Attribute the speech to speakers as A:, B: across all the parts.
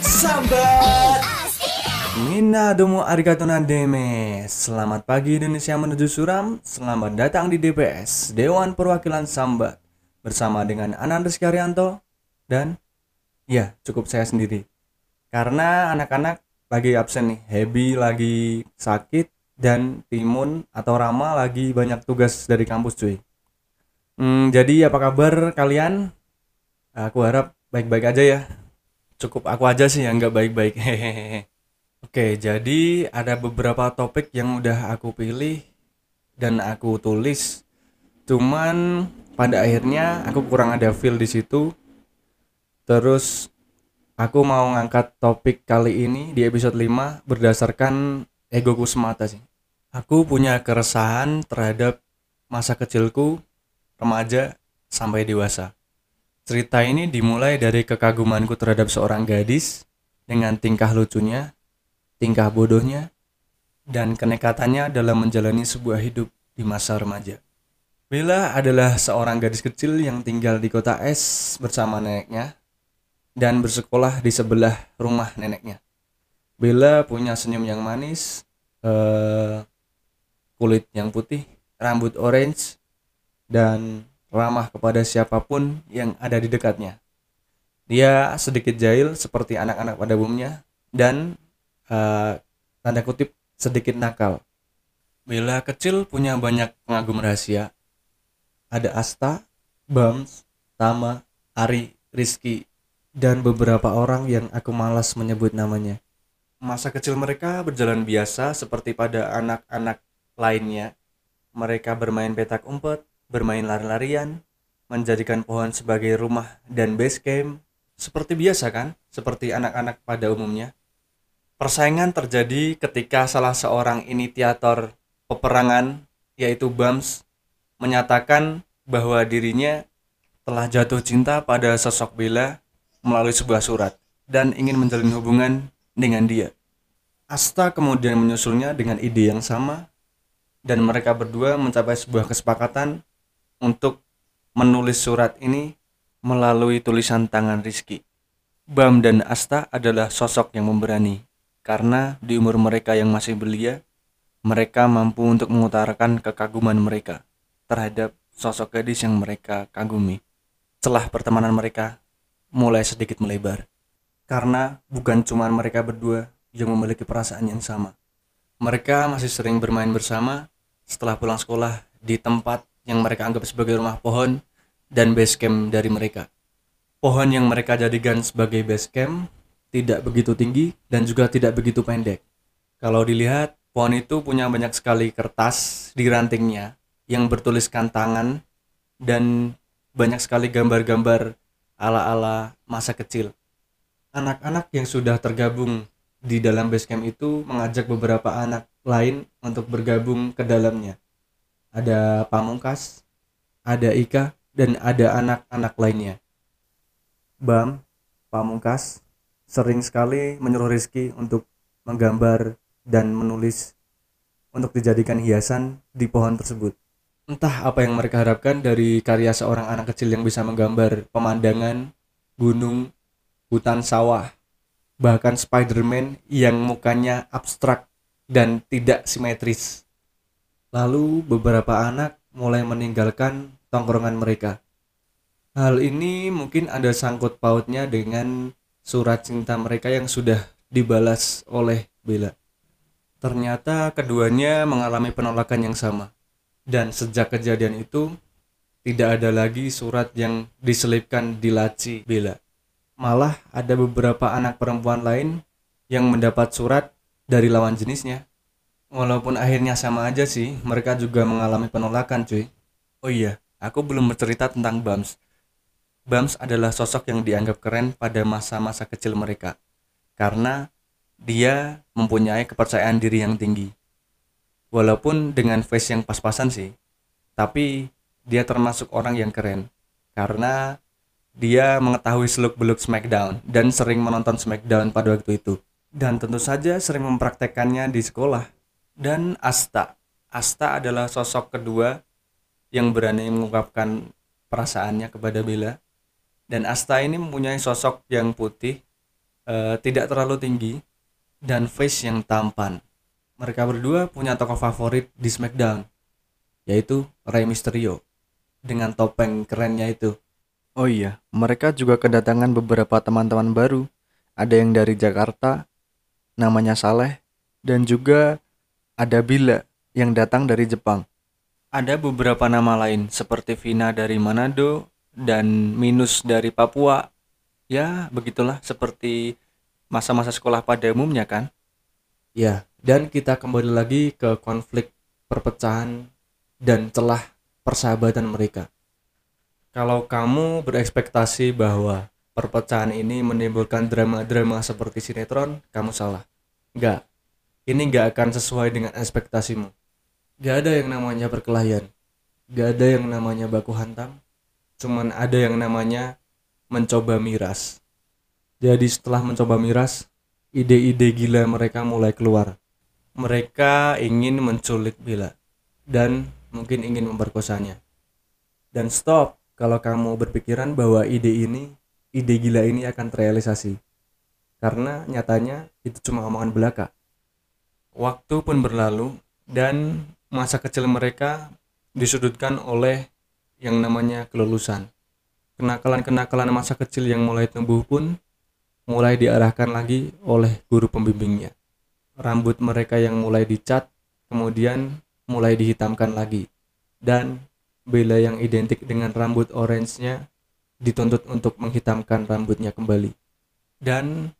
A: Sambat domo arigato nademe Selamat pagi Indonesia menuju Suram. Selamat datang di DPS Dewan Perwakilan Sambat Bersama dengan Anandes Karyanto Dan ya cukup saya sendiri. Karena anak-anak lagi absen nih Hebi lagi sakit Dan Timun atau Rama lagi banyak tugas dari kampus cuy hmm, Jadi apa kabar kalian? Aku harap baik-baik aja ya. Cukup aku aja sih yang nggak baik-baik. Hehehe oke jadi ada beberapa topik yang udah aku pilih dan aku tulis. Cuman pada akhirnya aku kurang ada feel di situ. Terus aku mau ngangkat topik kali ini di episode 5 berdasarkan egoku semata sih. Aku punya keresahan terhadap masa kecilku remaja sampai dewasa Cerita ini dimulai dari kekagumanku terhadap seorang gadis dengan tingkah lucunya, tingkah bodohnya, dan kenekatannya dalam menjalani sebuah hidup di masa remaja. Bella adalah seorang gadis kecil yang tinggal di kota es bersama neneknya dan bersekolah di sebelah rumah neneknya. Bella punya senyum yang manis, uh, kulit yang putih, rambut orange, dan ramah kepada siapa pun yang ada di dekatnya. Dia sedikit jahil seperti anak-anak pada umumnya dan uh, tanda kutip sedikit nakal. Bella kecil punya banyak pengagum rahasia. Ada Asta, Bams, Tama, Ari, Rizky, dan beberapa orang yang aku malas menyebut namanya. Masa kecil mereka berjalan biasa seperti pada anak-anak lainnya. Mereka bermain petak umpet, bermain lari-larian, menjadikan pohon sebagai rumah dan base camp, seperti biasa kan, seperti anak-anak pada umumnya. Persaingan terjadi ketika salah seorang inisiator peperangan, yaitu Bams, menyatakan bahwa dirinya telah jatuh cinta pada sosok Bella melalui sebuah surat dan ingin menjalin hubungan dengan dia. Asta kemudian menyusulnya dengan ide yang sama dan mereka berdua mencapai sebuah kesepakatan untuk menulis surat ini melalui tulisan tangan Rizky. Bam dan Asta adalah sosok yang memberani, karena di umur mereka yang masih belia, mereka mampu untuk mengutarakan kekaguman mereka terhadap sosok gadis yang mereka kagumi. Setelah pertemanan mereka mulai sedikit melebar, karena bukan cuma mereka berdua yang memiliki perasaan yang sama. Mereka masih sering bermain bersama setelah pulang sekolah di tempat yang mereka anggap sebagai rumah pohon dan base camp dari mereka. Pohon yang mereka jadikan sebagai base camp tidak begitu tinggi dan juga tidak begitu pendek. Kalau dilihat, pohon itu punya banyak sekali kertas di rantingnya yang bertuliskan tangan dan banyak sekali gambar-gambar ala-ala masa kecil. Anak-anak yang sudah tergabung di dalam base camp itu mengajak beberapa anak lain untuk bergabung ke dalamnya ada Pamungkas, ada Ika, dan ada anak-anak lainnya. Bam, Pamungkas, sering sekali menyuruh Rizky untuk menggambar dan menulis untuk dijadikan hiasan di pohon tersebut. Entah apa yang mereka harapkan dari karya seorang anak kecil yang bisa menggambar pemandangan, gunung, hutan sawah, bahkan Spider-Man yang mukanya abstrak dan tidak simetris. Lalu beberapa anak mulai meninggalkan tongkrongan mereka. Hal ini mungkin ada sangkut pautnya dengan surat cinta mereka yang sudah dibalas oleh Bella. Ternyata keduanya mengalami penolakan yang sama. Dan sejak kejadian itu, tidak ada lagi surat yang diselipkan di laci Bella. Malah ada beberapa anak perempuan lain yang mendapat surat dari lawan jenisnya Walaupun akhirnya sama aja sih, mereka juga mengalami penolakan cuy. Oh iya, aku belum bercerita tentang Bams. Bams adalah sosok yang dianggap keren pada masa-masa kecil mereka. Karena dia mempunyai kepercayaan diri yang tinggi. Walaupun dengan face yang pas-pasan sih, tapi dia termasuk orang yang keren. Karena dia mengetahui seluk-beluk SmackDown dan sering menonton SmackDown pada waktu itu. Dan tentu saja sering mempraktekkannya di sekolah dan Asta. Asta adalah sosok kedua yang berani mengungkapkan perasaannya kepada Bella. Dan Asta ini mempunyai sosok yang putih, eh, tidak terlalu tinggi, dan face yang tampan. Mereka berdua punya tokoh favorit di SmackDown, yaitu Rey Mysterio, dengan topeng kerennya itu. Oh iya, mereka juga kedatangan beberapa teman-teman baru. Ada yang dari Jakarta, namanya Saleh, dan juga ada Bila yang datang dari Jepang. Ada beberapa nama lain seperti Vina dari Manado dan Minus dari Papua. Ya, begitulah seperti masa-masa sekolah pada umumnya kan. Ya, dan kita kembali lagi ke konflik perpecahan dan celah persahabatan mereka. Kalau kamu berekspektasi bahwa perpecahan ini menimbulkan drama-drama seperti sinetron, kamu salah. Enggak. Ini enggak akan sesuai dengan ekspektasimu. Gak ada yang namanya perkelahian. Gak ada yang namanya baku hantam. Cuman ada yang namanya mencoba miras. Jadi setelah mencoba miras, ide-ide gila mereka mulai keluar. Mereka ingin menculik Bila dan mungkin ingin memperkosanya. Dan stop kalau kamu berpikiran bahwa ide ini, ide gila ini akan terrealisasi. Karena nyatanya itu cuma omongan belaka. Waktu pun berlalu dan masa kecil mereka disudutkan oleh yang namanya kelulusan. Kenakalan-kenakalan masa kecil yang mulai tumbuh pun mulai diarahkan lagi oleh guru pembimbingnya. Rambut mereka yang mulai dicat, kemudian mulai dihitamkan lagi. Dan Bella yang identik dengan rambut orange-nya dituntut untuk menghitamkan rambutnya kembali. Dan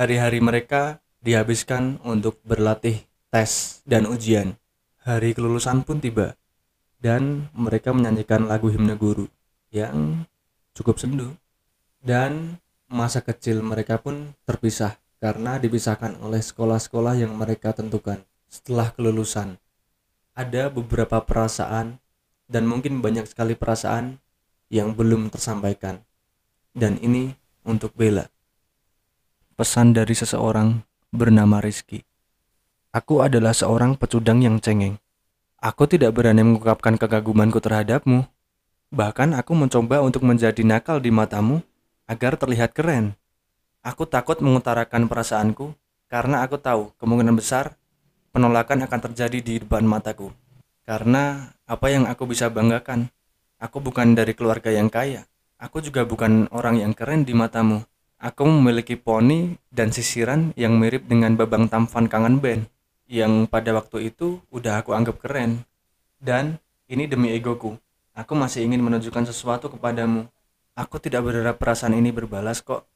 A: hari-hari mereka dihabiskan untuk berlatih tes dan ujian. Hari kelulusan pun tiba dan mereka menyanyikan lagu himne guru yang cukup sendu. Dan masa kecil mereka pun terpisah karena dipisahkan oleh sekolah-sekolah yang mereka tentukan setelah kelulusan. Ada beberapa perasaan dan mungkin banyak sekali perasaan yang belum tersampaikan. Dan ini untuk Bella. Pesan dari seseorang bernama Rizky. Aku adalah seorang pecundang yang cengeng. Aku tidak berani mengungkapkan kekagumanku terhadapmu. Bahkan aku mencoba untuk menjadi nakal di matamu agar terlihat keren. Aku takut mengutarakan perasaanku karena aku tahu kemungkinan besar penolakan akan terjadi di depan mataku. Karena apa yang aku bisa banggakan, aku bukan dari keluarga yang kaya. Aku juga bukan orang yang keren di matamu. Aku memiliki poni dan sisiran yang mirip dengan babang tampan kangen band yang pada waktu itu udah aku anggap keren. Dan ini demi egoku. Aku masih ingin menunjukkan sesuatu kepadamu. Aku tidak berharap perasaan ini berbalas kok.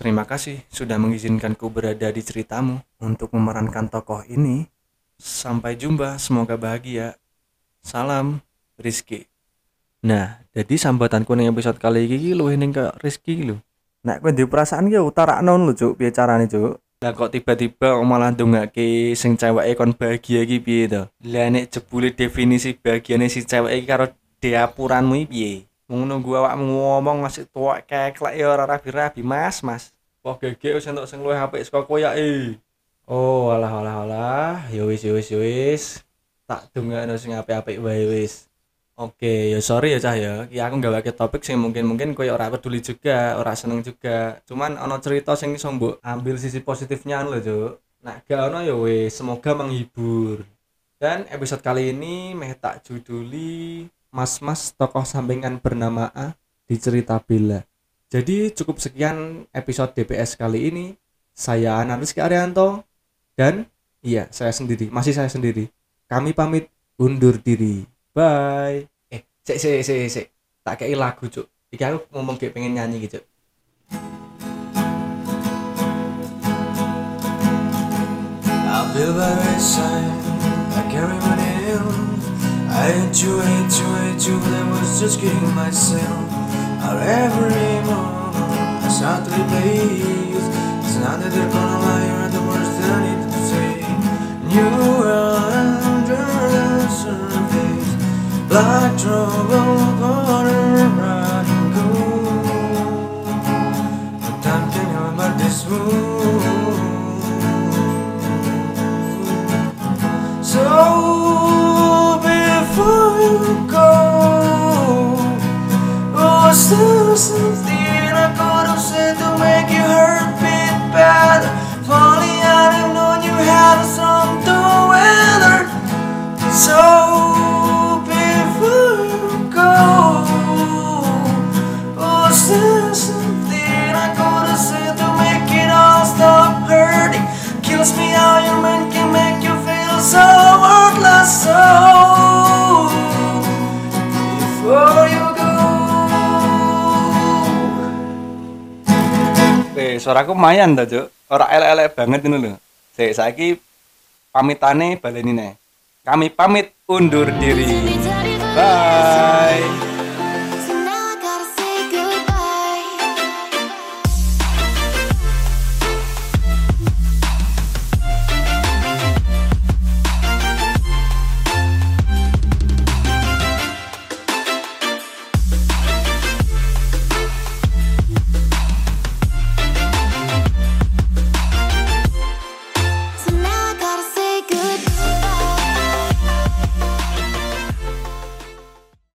A: Terima kasih sudah mengizinkanku berada di ceritamu untuk memerankan tokoh ini. Sampai jumpa, semoga bahagia. Salam, Rizky. Nah, jadi sambatanku ning episode kali ini lu ke Rizky lu. Nek kowe di perasaan ya utarakno lho, Cuk, piye carane, Cuk? Lah kok tiba-tiba malah ndongake sing ceweke kon bahagia iki piye to? Lah nek jebule definisi bahagiane si cewek iki karo diapuranmu piye? Mung nunggu awakmu ngomong masih tuwek keklek ya ora rabi-rabi Mas, Mas. Wah gege wis entuk sing luwih apik saka kowe ya eh. Oh, alah alah alah, ya wis ya wis ya wis. Tak dongakno sing apik-apik wae wis. Oke, ya sorry ya cah ya. Ya aku nggak pakai topik sing mungkin-mungkin koyo ora peduli juga, ora seneng juga. Cuman ono cerita sing iso ambil sisi positifnya lho, Cuk. Nah, gak ono ya wis, semoga menghibur. Dan episode kali ini meh tak juduli Mas-mas tokoh sampingan bernama A di cerita Bella. Jadi cukup sekian episode DPS kali ini. Saya Rizky Arianto dan iya, saya sendiri, masih saya sendiri. Kami pamit undur diri. Bye. Eh, sik sik sik sik. Tak kei lagu, Cuk. Iki aku ngomong kayak pengen nyanyi gitu.
B: Feel very sad, like. I hate you, hate you, hate you, but I was just kidding myself. Our every moment, I start to replace. It's not that they're gonna lie, you're the words that I need to say. You are Black trouble gonna run go But this wound So before you go something I could have said to make you hurt
A: me better? Only I'd have known you had some to weather So soul suaraku lumayan tuh, cok orang elek-elek banget ini loh Saya saiki pamitane baleni nih. Kami pamit undur diri. Bye.